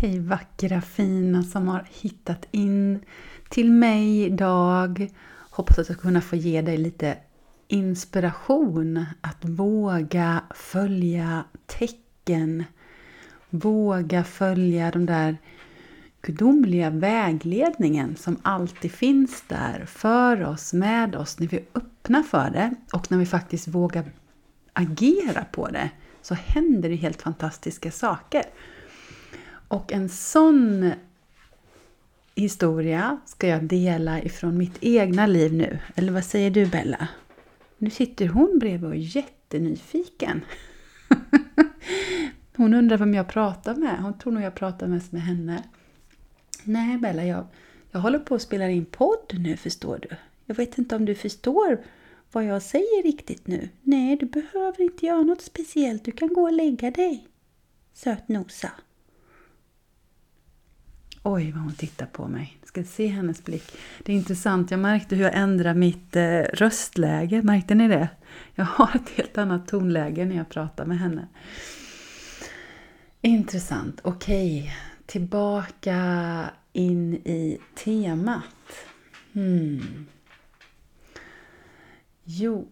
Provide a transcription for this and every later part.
Hej vackra fina som har hittat in till mig idag. Hoppas att jag ska kunna få ge dig lite inspiration att våga följa tecken. Våga följa de där gudomliga vägledningen som alltid finns där för oss, med oss, när vi är öppna för det och när vi faktiskt vågar agera på det så händer det helt fantastiska saker. Och en sån historia ska jag dela ifrån mitt egna liv nu. Eller vad säger du Bella? Nu sitter hon bredvid och är jättenyfiken. Hon undrar vem jag pratar med. Hon tror nog jag pratar mest med henne. Nej Bella, jag, jag håller på att spela in podd nu förstår du. Jag vet inte om du förstår vad jag säger riktigt nu. Nej, du behöver inte göra något speciellt. Du kan gå och lägga dig. Sötnosa. Oj, vad hon tittar på mig. Ska se hennes blick. Det är intressant. Jag märkte hur jag ändrade mitt eh, röstläge. Märkte ni det? Jag har ett helt annat tonläge när jag pratar med henne. Intressant. Okej, okay. tillbaka in i temat. Hmm. Jo,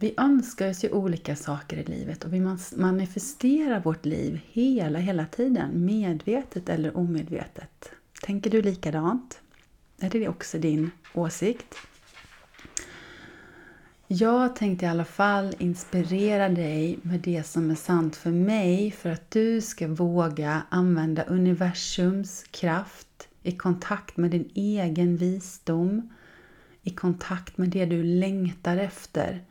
vi önskar oss ju olika saker i livet och vi manifesterar vårt liv hela, hela tiden, medvetet eller omedvetet. Tänker du likadant? Är det också din åsikt? Jag tänkte i alla fall inspirera dig med det som är sant för mig för att du ska våga använda universums kraft i kontakt med din egen visdom, i kontakt med det du längtar efter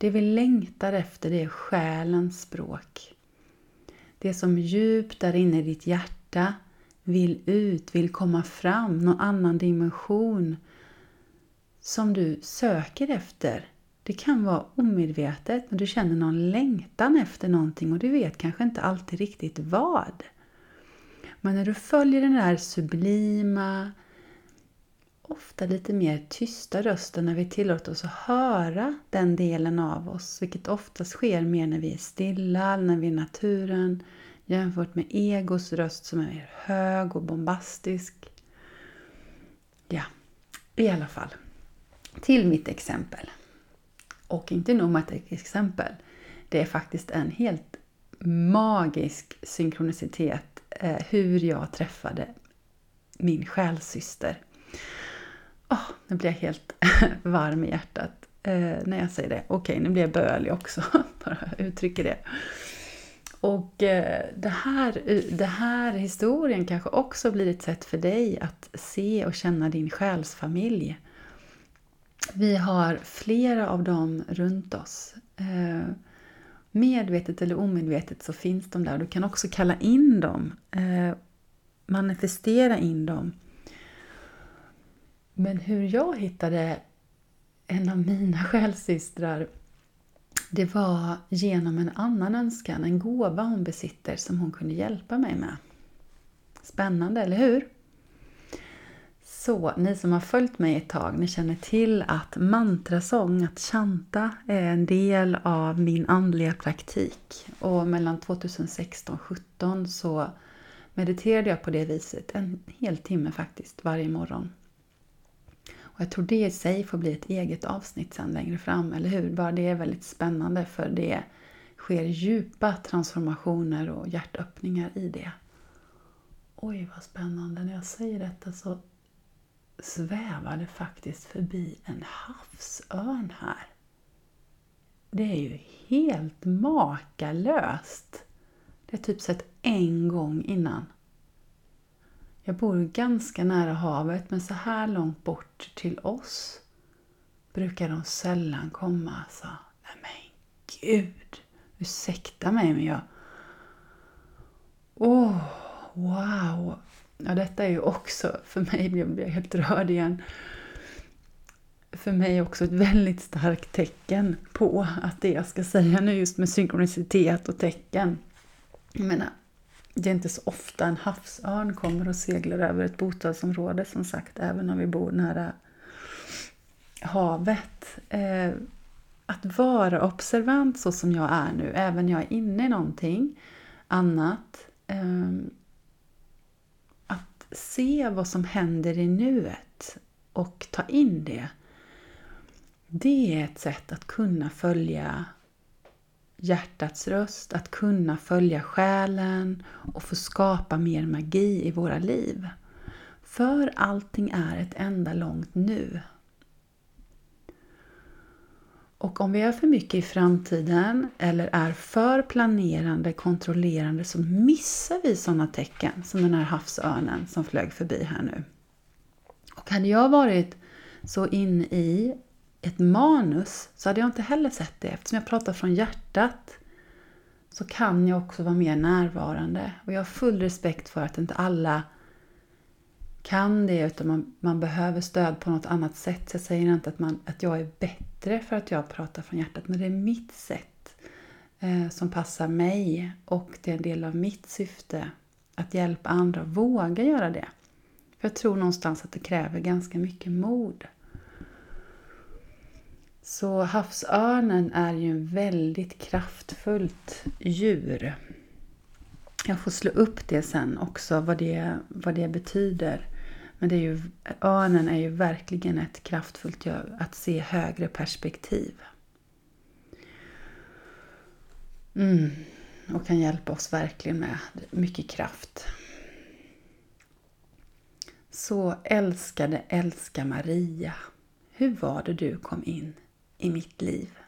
det vi längtar efter det är själens språk. Det som djupt där inne i ditt hjärta vill ut, vill komma fram, någon annan dimension som du söker efter. Det kan vara omedvetet, men du känner någon längtan efter någonting och du vet kanske inte alltid riktigt vad. Men när du följer den där sublima, ofta lite mer tysta rösten när vi tillåter oss att höra den delen av oss, vilket oftast sker mer när vi är stilla, när vi är i naturen, jämfört med egos röst som är mer hög och bombastisk. Ja, i alla fall. Till mitt exempel. Och inte nog med ett exempel. Det är faktiskt en helt magisk synkronicitet eh, hur jag träffade min själssyster Oh, nu blir jag helt varm i hjärtat eh, när jag säger det. Okej, okay, nu blir jag bölig också, bara uttrycker det. Och eh, det, här, eh, det här historien kanske också blir ett sätt för dig att se och känna din själsfamilj. Vi har flera av dem runt oss. Eh, medvetet eller omedvetet så finns de där. Du kan också kalla in dem, eh, manifestera in dem. Men hur jag hittade en av mina själssystrar det var genom en annan önskan, en gåva hon besitter som hon kunde hjälpa mig med. Spännande, eller hur? Så ni som har följt mig ett tag, ni känner till att mantrasång, att chanta, är en del av min andliga praktik. Och mellan 2016 och 2017 så mediterade jag på det viset en hel timme faktiskt varje morgon. Och jag tror det i sig får bli ett eget avsnitt sen längre fram, eller hur? Bara det är väldigt spännande för det sker djupa transformationer och hjärtöppningar i det. Oj, vad spännande. När jag säger detta så svävar det faktiskt förbi en havsörn här. Det är ju helt makalöst. Det har typ sett en gång innan. Jag bor ganska nära havet men så här långt bort till oss brukar de sällan komma. Alltså. Nej men gud! Ursäkta mig men jag... Åh, oh, wow! Ja, detta är ju också, för mig blir jag helt rörd igen, för mig också ett väldigt starkt tecken på att det jag ska säga nu just med synkronicitet och tecken. Jag menar, det är inte så ofta en havsörn kommer och seglar över ett bostadsområde som sagt, även om vi bor nära havet. Eh, att vara observant så som jag är nu, även när jag är inne i någonting annat, ehm, att se vad som händer i nuet och ta in det. Det är ett sätt att kunna följa hjärtats röst, att kunna följa själen och få skapa mer magi i våra liv. För allting är ett enda långt nu. Och om vi är för mycket i framtiden eller är för planerande, kontrollerande så missar vi sådana tecken som den här havsörnen som flög förbi här nu. Och hade jag varit så inne i ett manus så hade jag inte heller sett det. Eftersom jag pratar från hjärtat så kan jag också vara mer närvarande. Och jag har full respekt för att inte alla kan det utan man, man behöver stöd på något annat sätt. Så jag säger inte att, man, att jag är bättre för att jag pratar från hjärtat men det är mitt sätt eh, som passar mig och det är en del av mitt syfte att hjälpa andra att våga göra det. För jag tror någonstans att det kräver ganska mycket mod. Så havsörnen är ju en väldigt kraftfullt djur. Jag får slå upp det sen också, vad det, vad det betyder. Men det är ju, örnen är ju verkligen ett kraftfullt djur, att se högre perspektiv. Mm, och kan hjälpa oss verkligen med mycket kraft. Så älskade, älska Maria. Hur var det du kom in i mitt liv?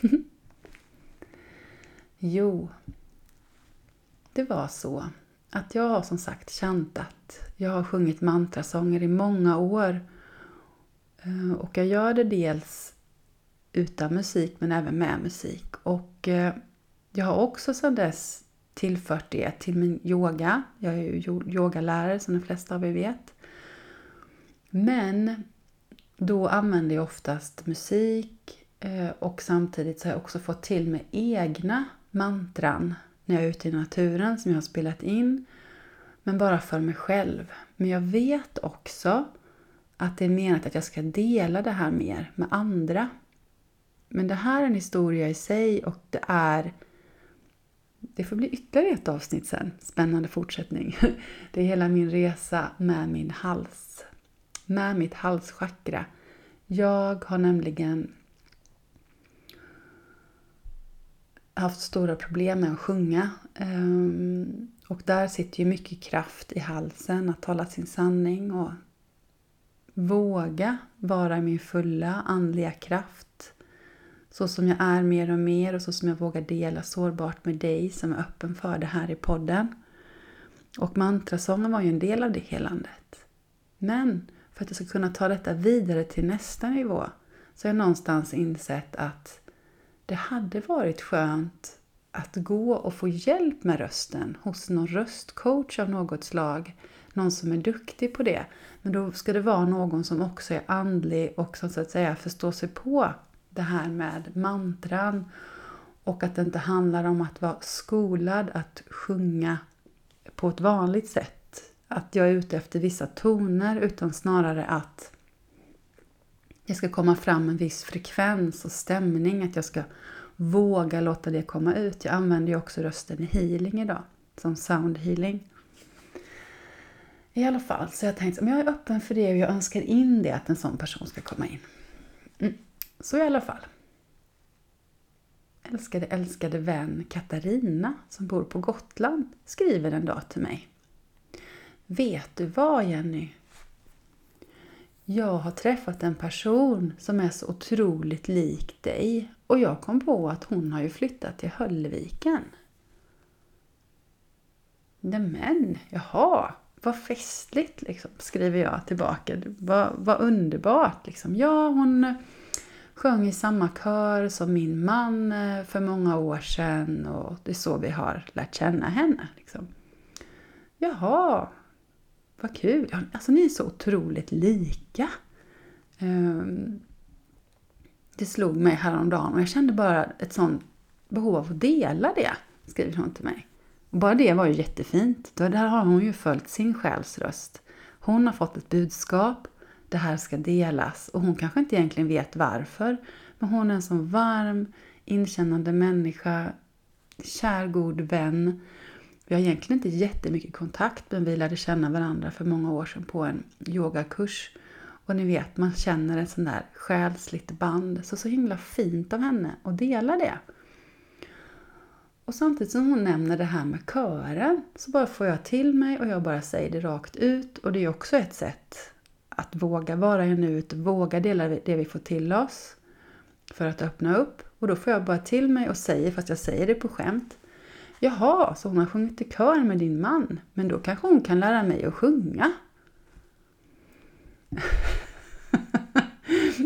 jo, det var så att jag har som sagt chantat. Jag har sjungit mantrasånger i många år. Eh, och jag gör det dels utan musik men även med musik. Och eh, jag har också sedan dess tillfört det till min yoga. Jag är ju yogalärare som de flesta av er vet. Men då använder jag oftast musik eh, och samtidigt så har jag också fått till mig egna mantran när jag är ute i naturen som jag har spelat in. Men bara för mig själv. Men jag vet också att det är menat att jag ska dela det här mer med andra. Men det här är en historia i sig och det är det får bli ytterligare ett avsnitt sen. Spännande fortsättning. Det är hela min resa med min hals. Med mitt halschakra. Jag har nämligen haft stora problem med att sjunga. Ehm, och där sitter ju mycket kraft i halsen, att tala sin sanning och våga vara min fulla andliga kraft. Så som jag är mer och mer och så som jag vågar dela sårbart med dig som är öppen för det här i podden. Och mantrasången var ju en del av det helandet. Men för att jag ska kunna ta detta vidare till nästa nivå så har jag någonstans insett att det hade varit skönt att gå och få hjälp med rösten hos någon röstcoach av något slag. Någon som är duktig på det. Men då ska det vara någon som också är andlig och som så att säga förstår sig på det här med mantran. Och att det inte handlar om att vara skolad att sjunga på ett vanligt sätt. Att jag är ute efter vissa toner utan snarare att det ska komma fram en viss frekvens och stämning, att jag ska våga låta det komma ut. Jag använder ju också rösten i healing idag, som sound healing. I alla fall, så jag tänkte om jag är öppen för det och jag önskar in det att en sån person ska komma in. Mm. Så i alla fall. Älskade, älskade vän Katarina som bor på Gotland skriver en dag till mig. Vet du vad Jenny? jag har träffat en person som är så otroligt lik dig och jag kom på att hon har ju flyttat till Höllviken. Nämen, jaha, vad festligt liksom, skriver jag tillbaka. Vad, vad underbart liksom. Ja, hon eh, sjöng i samma kör som min man eh, för många år sedan och det är så vi har lärt känna henne. Liksom. Jaha, vad kul! Alltså ni är så otroligt lika. Ehm, det slog mig häromdagen och jag kände bara ett sånt behov av att dela det, skriver hon till mig. Och bara det var ju jättefint. Där har hon ju följt sin själs röst. Hon har fått ett budskap, det här ska delas och hon kanske inte egentligen vet varför. Men hon är en sån varm, inkännande människa, kär god vän vi har egentligen inte jättemycket kontakt men vi lärde känna varandra för många år sedan på en yogakurs. Och ni vet, man känner ett sånt där själsligt band. Så så himla fint av henne att dela det. Och samtidigt som hon nämner det här med kören så bara får jag till mig och jag bara säger det rakt ut. Och det är också ett sätt att våga vara i nuet, våga dela det vi får till oss för att öppna upp. Och då får jag bara till mig och säger, fast jag säger det på skämt. Jaha, så hon har sjungit i kör med din man, men då kanske hon kan lära mig att sjunga.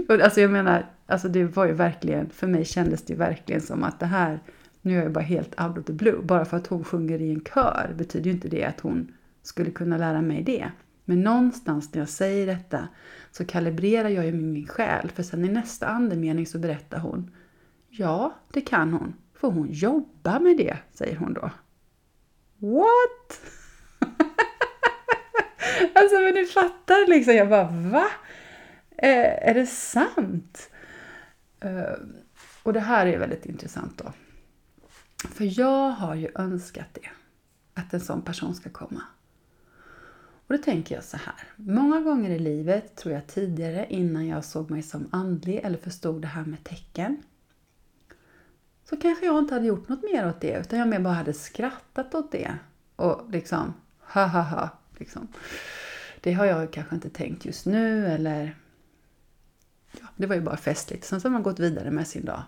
alltså jag menar, alltså det var ju verkligen, för mig kändes det verkligen som att det här, nu är jag bara helt out of the blue, bara för att hon sjunger i en kör betyder ju inte det att hon skulle kunna lära mig det. Men någonstans när jag säger detta så kalibrerar jag ju min själ, för sen i nästa andemening så berättar hon Ja, det kan hon, för hon jobbar med det, säger hon då. What? alltså men ni fattar liksom, jag bara va? Eh, är det sant? Eh, och det här är väldigt intressant då. För jag har ju önskat det, att en sån person ska komma. Och då tänker jag så här. Många gånger i livet, tror jag tidigare, innan jag såg mig som andlig eller förstod det här med tecken, så kanske jag inte hade gjort något mer åt det, utan jag mer bara hade skrattat åt det. Och liksom, ha ha ha, liksom. Det har jag kanske inte tänkt just nu, eller ja, det var ju bara festligt. Sen så har man gått vidare med sin dag.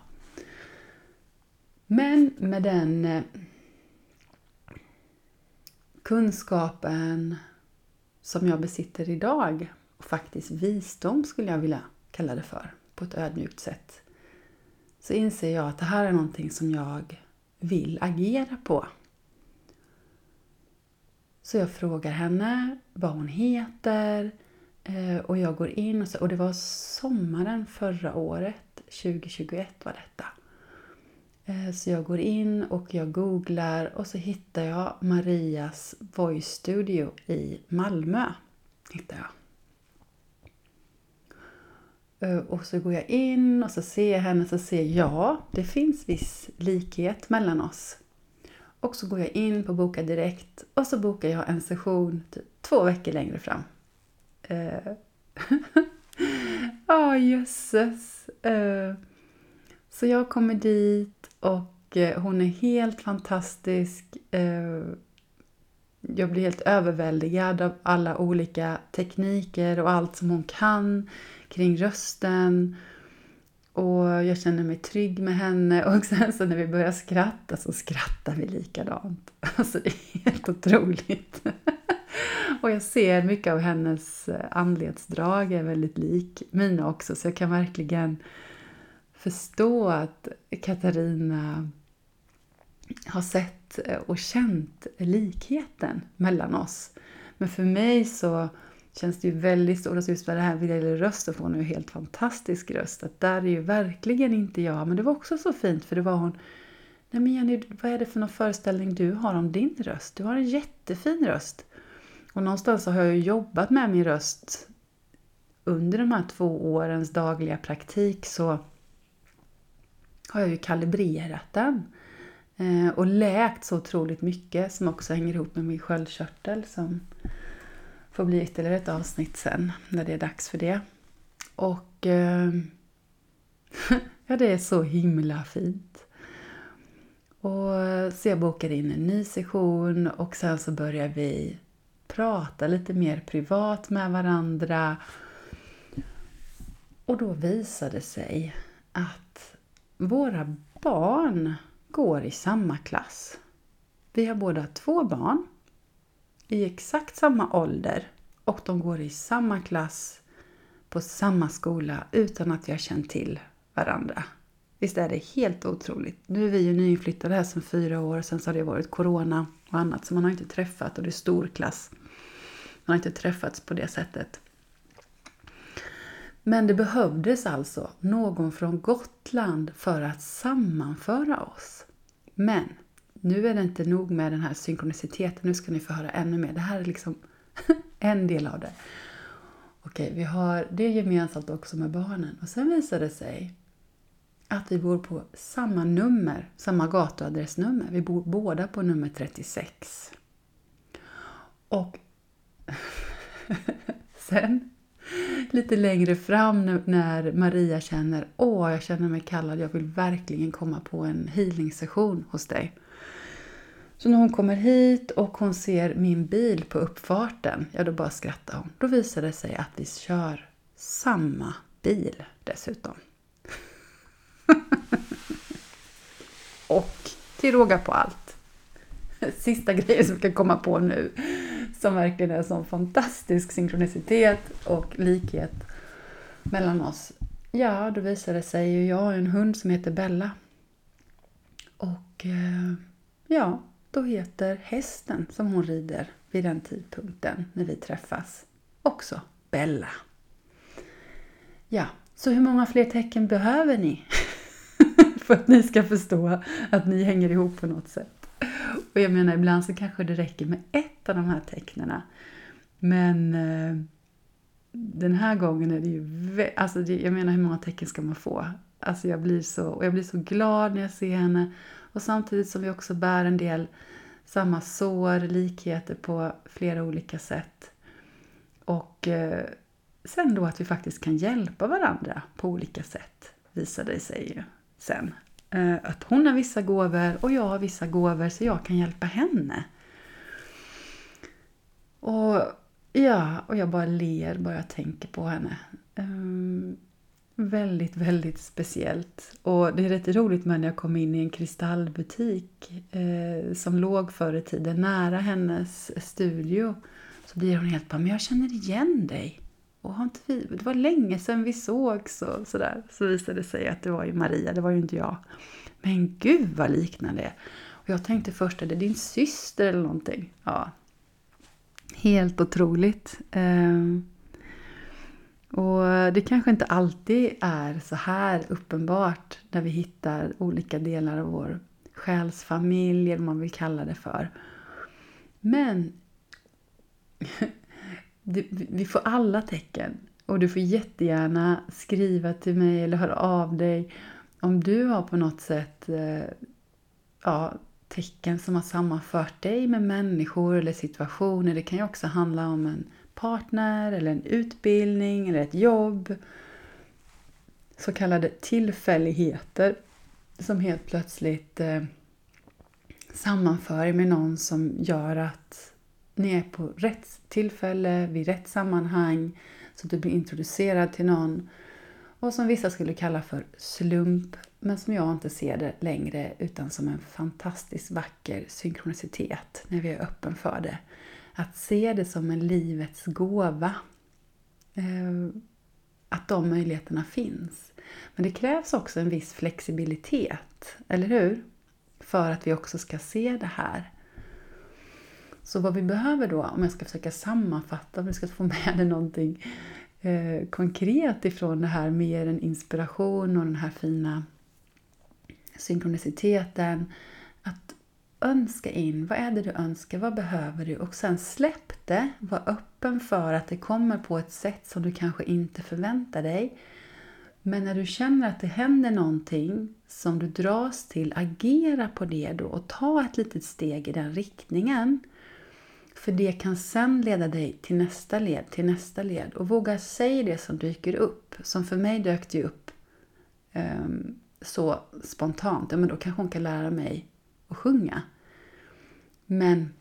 Men med den eh, kunskapen som jag besitter idag, och faktiskt visdom skulle jag vilja kalla det för, på ett ödmjukt sätt, så inser jag att det här är någonting som jag vill agera på. Så jag frågar henne vad hon heter eh, och jag går in och, så, och det var sommaren förra året, 2021 var detta. Eh, så jag går in och jag googlar och så hittar jag Marias Voice Studio i Malmö. Hittar jag. Eh, och så går jag in och så ser jag henne och så ser jag, ja, det finns viss likhet mellan oss. Och så går jag in på Boka Direkt och så bokar jag en session typ två veckor längre fram. Eh, ja, oh, jösses. Uh, så jag kommer dit och hon är helt fantastisk. Uh jag blir helt överväldigad av alla olika tekniker och allt som hon kan kring rösten. Och jag känner mig trygg med henne och sen så när vi börjar skratta så skrattar vi likadant. Alltså det är helt otroligt. Och jag ser mycket av hennes anledsdrag anletsdrag är väldigt lik mina också så jag kan verkligen förstå att Katarina har sett eh, och känt likheten mellan oss. Men för mig så känns det ju väldigt stort, alltså just med det här vad gäller rösten, för hon har ju helt fantastisk röst, att där är ju verkligen inte jag, men det var också så fint för det var hon Nej men Jenny, vad är det för någon föreställning du har om din röst? Du har en jättefin röst. Och någonstans så har jag ju jobbat med min röst under de här två årens dagliga praktik så har jag ju kalibrerat den. Eh, och läkt så otroligt mycket som också hänger ihop med min sköldkörtel som får bli ytterligare ett avsnitt sen när det är dags för det. Och ehm, ja, det är så himla fint. Och eh, så jag bokar in en ny session och sen så börjar vi prata lite mer privat med varandra. Och då visade det sig att våra barn går i samma klass. Vi har båda två barn i exakt samma ålder och de går i samma klass på samma skola utan att vi har känt till varandra. Visst är det helt otroligt? Nu är vi ju nyinflyttade här sedan fyra år, sen så har det varit corona och annat så man har inte träffat och det är stor klass. Man har inte träffats på det sättet. Men det behövdes alltså någon från Gotland för att sammanföra oss. Men nu är det inte nog med den här synkroniciteten, nu ska ni få höra ännu mer. Det här är liksom en del av det. Okej, vi har det gemensamt också med barnen. Och sen visar det sig att vi bor på samma nummer, samma gatuadressnummer. Vi bor båda på nummer 36. Och sen lite längre fram när Maria känner åh, jag känner mig kallad, jag vill verkligen komma på en healingsession hos dig. Så när hon kommer hit och hon ser min bil på uppfarten, ja då bara skrattar hon. Då visar det sig att vi kör samma bil dessutom. och till råga på allt, sista grejen som jag kan komma på nu, som verkligen är en sån fantastisk synkronicitet och likhet mellan oss. Ja, då visar det sig ju, jag har en hund som heter Bella. Och eh, ja, då heter hästen som hon rider vid den tidpunkten när vi träffas också Bella. Ja, så hur många fler tecken behöver ni? för att ni ska förstå att ni hänger ihop på något sätt. Och jag menar, ibland så kanske det räcker med ett av de här tecknen. Men eh, den här gången är det ju... Alltså det, jag menar, hur många tecken ska man få? Alltså jag blir så, och jag blir så glad när jag ser henne. Och samtidigt som vi också bär en del samma sår, likheter på flera olika sätt. Och eh, sen då att vi faktiskt kan hjälpa varandra på olika sätt, visade det sig ju sen. Eh, att hon har vissa gåvor och jag har vissa gåvor så jag kan hjälpa henne. Och ja, och jag bara ler bara jag tänker på henne. Um, väldigt, väldigt speciellt. Och det är rätt roligt med när jag kom in i en kristallbutik eh, som låg förr i tiden nära hennes studio. Så blir hon helt bara, men jag känner igen dig. Och har inte vi, det var länge sedan vi sågs och sådär. Så visade det sig att det var ju Maria, det var ju inte jag. Men gud vad liknande det är. Och jag tänkte först, är det din syster eller någonting? Ja. Helt otroligt. Ehm. Och det kanske inte alltid är så här uppenbart när vi hittar olika delar av vår själsfamilj, eller vad man vill kalla det för. Men vi får alla tecken. Och du får jättegärna skriva till mig eller höra av dig om du har på något sätt eh, ja, tecken som har sammanfört dig med människor eller situationer. Det kan ju också handla om en partner eller en utbildning eller ett jobb. Så kallade tillfälligheter som helt plötsligt eh, sammanför med någon som gör att ni är på rätt tillfälle, vid rätt sammanhang, så att du blir introducerad till någon. Och som vissa skulle kalla för slump, men som jag inte ser det längre utan som en fantastiskt vacker synkronicitet när vi är öppen för det att se det som en livets gåva. Eh, att de möjligheterna finns. Men det krävs också en viss flexibilitet, eller hur? För att vi också ska se det här. Så vad vi behöver då, om jag ska försöka sammanfatta, om du ska få med dig någonting eh, konkret ifrån det här, mer än inspiration och den här fina synkroniciteten. Att önska in. Vad är det du önskar? Vad behöver du? Och sen släpp det. Var öppen för att det kommer på ett sätt som du kanske inte förväntar dig. Men när du känner att det händer någonting som du dras till, agera på det då och ta ett litet steg i den riktningen. För det kan sen leda dig till nästa led, till nästa led. Och våga säga det som dyker upp. Som för mig dök det upp um, så spontant. Ja, men då kanske hon kan lära mig att sjunga. Men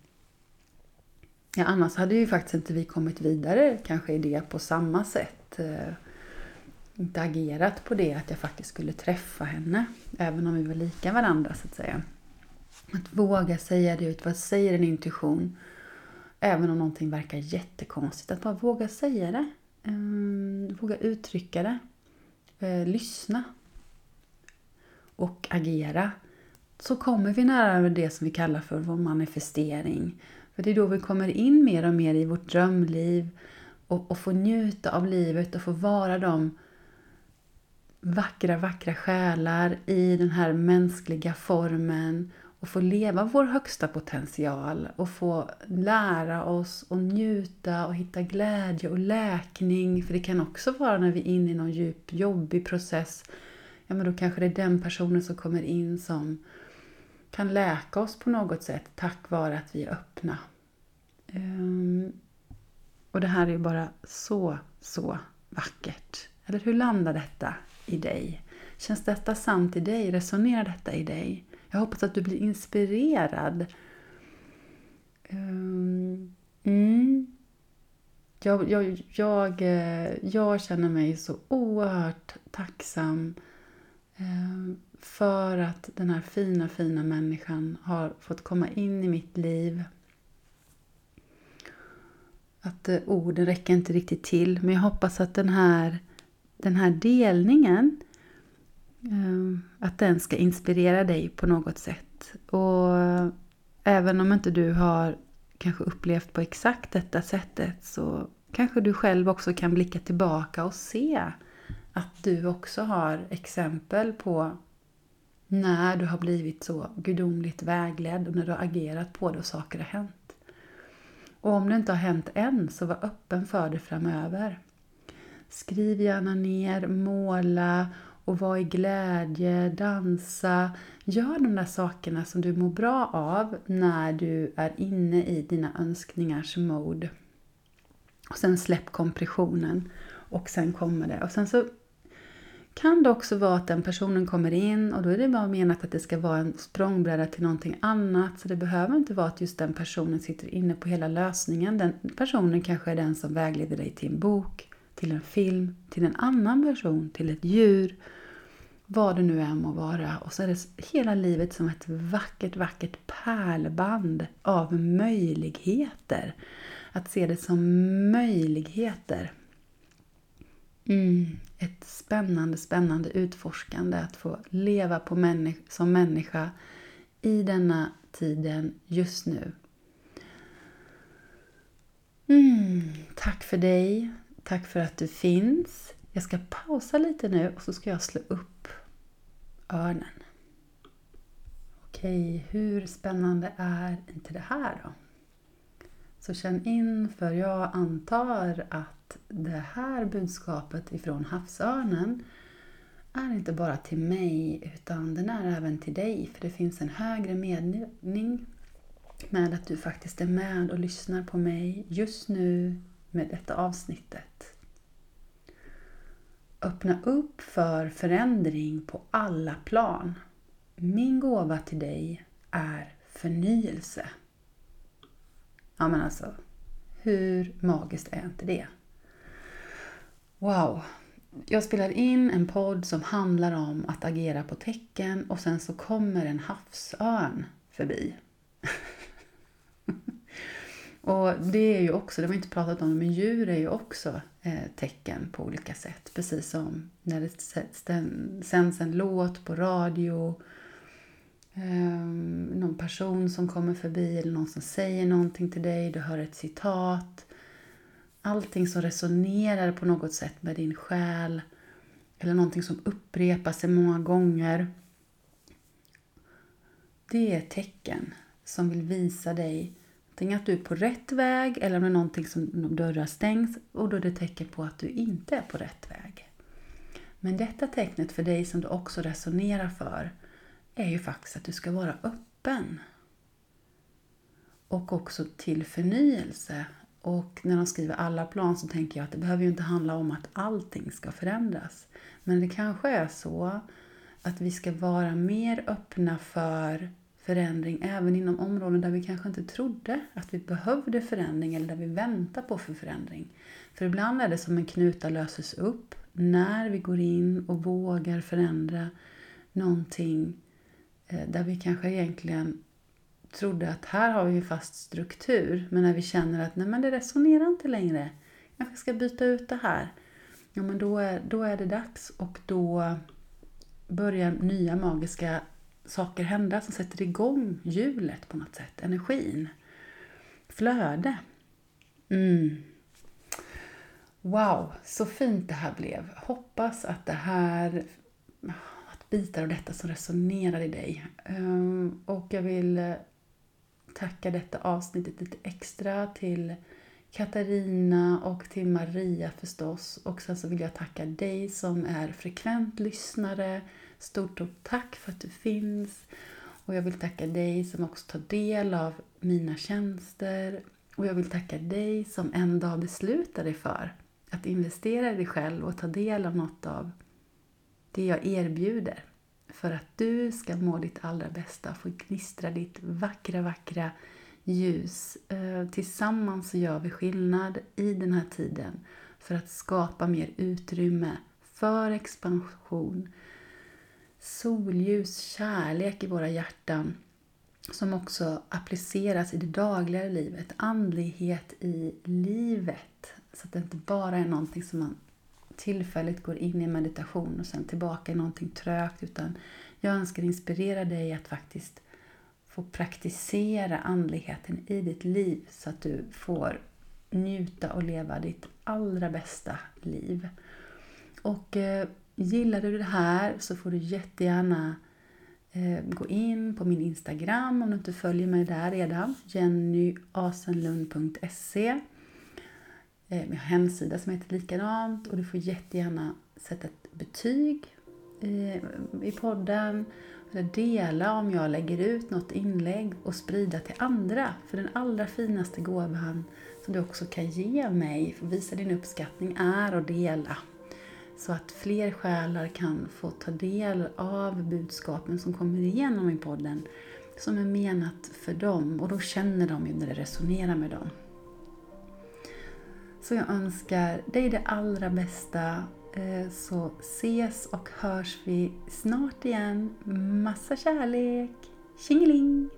ja, annars hade ju faktiskt inte vi kommit vidare kanske i det på samma sätt. Uh, inte agerat på det att jag faktiskt skulle träffa henne. Även om vi var lika varandra så att säga. Att våga säga det ut. Vad säger en intuition? Även om någonting verkar jättekonstigt. Att bara våga säga det. Um, våga uttrycka det. Uh, lyssna. Och agera så kommer vi nära det som vi kallar för vår manifestering. För det är då vi kommer in mer och mer i vårt drömliv och, och får njuta av livet och få vara de vackra, vackra själar i den här mänskliga formen och få leva vår högsta potential och få lära oss och njuta och hitta glädje och läkning. För det kan också vara när vi är inne i någon djup, jobbig process ja men då kanske det är den personen som kommer in som kan läka oss på något sätt tack vare att vi är öppna. Ehm, och det här är ju bara så, så vackert. Eller hur landar detta i dig? Känns detta sant i dig? Resonerar detta i dig? Jag hoppas att du blir inspirerad. Ehm, mm. jag, jag, jag, eh, jag känner mig så oerhört tacksam ehm, för att den här fina, fina människan har fått komma in i mitt liv. Att eh, orden räcker inte riktigt till, men jag hoppas att den här, den här delningen Ehm, att den ska inspirera dig på något sätt. Och även om inte du har kanske upplevt på exakt detta sättet så kanske du själv också kan blicka tillbaka och se att du också har exempel på när du har blivit så gudomligt vägledd och när du har agerat på det och saker har hänt. Och om det inte har hänt än, så var öppen för det framöver. Skriv gärna ner, måla och var i glädje, dansa. Gör de där sakerna som du mår bra av när du är inne i dina önskningars mode. Och sen släpp kompressionen och sen kommer det. Och sen så kan det också vara att den personen kommer in och då är det bara menat att det ska vara en språngbräda till någonting annat. Så det behöver inte vara att just den personen sitter inne på hela lösningen. Den personen kanske är den som vägleder dig till en bok, till en film, till en annan person, till ett djur. Vad det nu än må vara. Och så är det hela livet som ett vackert, vackert pärlband av möjligheter. Att se det som möjligheter. Mm, ett spännande, spännande utforskande att få leva på människa, som människa i denna tiden just nu. Mm, tack för dig. Tack för att du finns. Jag ska pausa lite nu och så ska jag slå upp örnen. Okej, hur spännande är inte det här då? Så känn in, för jag antar att det här budskapet ifrån havsörnen är inte bara till mig utan den är även till dig. För det finns en högre mening med att du faktiskt är med och lyssnar på mig just nu med detta avsnittet. Öppna upp för förändring på alla plan. Min gåva till dig är förnyelse. Ja men alltså, hur magiskt är inte det? Wow! Jag spelar in en podd som handlar om att agera på tecken och sen så kommer en havsörn förbi. och det är ju också, det har vi inte pratat om, men djur är ju också eh, tecken på olika sätt. Precis som när det sänds en låt på radio ehm, någon person som kommer förbi eller någon som säger någonting till dig, du hör ett citat. Allting som resonerar på något sätt med din själ eller någonting som upprepar sig många gånger. Det är tecken som vill visa dig antingen att du är på rätt väg eller om det är någonting som dörrar stängs och då är det ett tecken på att du inte är på rätt väg. Men detta tecknet för dig som du också resonerar för är ju faktiskt att du ska vara öppen. Och också till förnyelse. Och när de skriver alla plan så tänker jag att det behöver ju inte handla om att allting ska förändras. Men det kanske är så att vi ska vara mer öppna för förändring även inom områden där vi kanske inte trodde att vi behövde förändring eller där vi väntar på för förändring. För ibland är det som en knuta löses upp när vi går in och vågar förändra någonting eh, där vi kanske egentligen trodde att här har vi en fast struktur. Men när vi känner att nej men det resonerar inte längre. Jag kanske ska byta ut det här. Ja men då är, då är det dags och då börjar nya magiska saker hända som sätter igång hjulet på något sätt. Energin. Flöde. Mm. Wow, så fint det här blev. Hoppas att det här bitar av detta som resonerar i dig. Ehm, och jag vill eh, tacka detta avsnittet lite extra till Katarina och till Maria förstås. Och sen så vill jag tacka dig som är frekvent lyssnare, Stort, stort tack för att du finns. Och jag vill tacka dig som också tar del av mina tjänster. Och jag vill tacka dig som en dag beslutar dig för att investera i dig själv och ta del av något av det jag erbjuder. För att du ska må ditt allra bästa och få gnistra ditt vackra, vackra ljus. Eh, tillsammans så gör vi skillnad i den här tiden för att skapa mer utrymme för expansion, solljus, kärlek i våra hjärtan som också appliceras i det dagliga livet, andlighet i livet. Så att det inte bara är någonting som man tillfälligt går in i meditation och sen tillbaka i någonting trögt utan jag önskar inspirera dig att faktiskt få praktisera andligheten i ditt liv så att du får njuta och leva ditt allra bästa liv. Och eh, gillar du det här så får du jättegärna eh, gå in på min Instagram om du inte följer mig där redan. jennyasenlund.se Jag eh, har en hemsida som heter likadant och du får jättegärna sätta ett betyg i, i podden eller dela om jag lägger ut något inlägg och sprida till andra. För den allra finaste gåvan som du också kan ge mig för att visa din uppskattning är att dela. Så att fler själar kan få ta del av budskapen som kommer igenom i podden som är menat för dem och då känner de ju när det resonerar med dem. Så jag önskar dig det allra bästa eh, så ses och hörs vi snart igen. Massa kärlek! Tjingeling!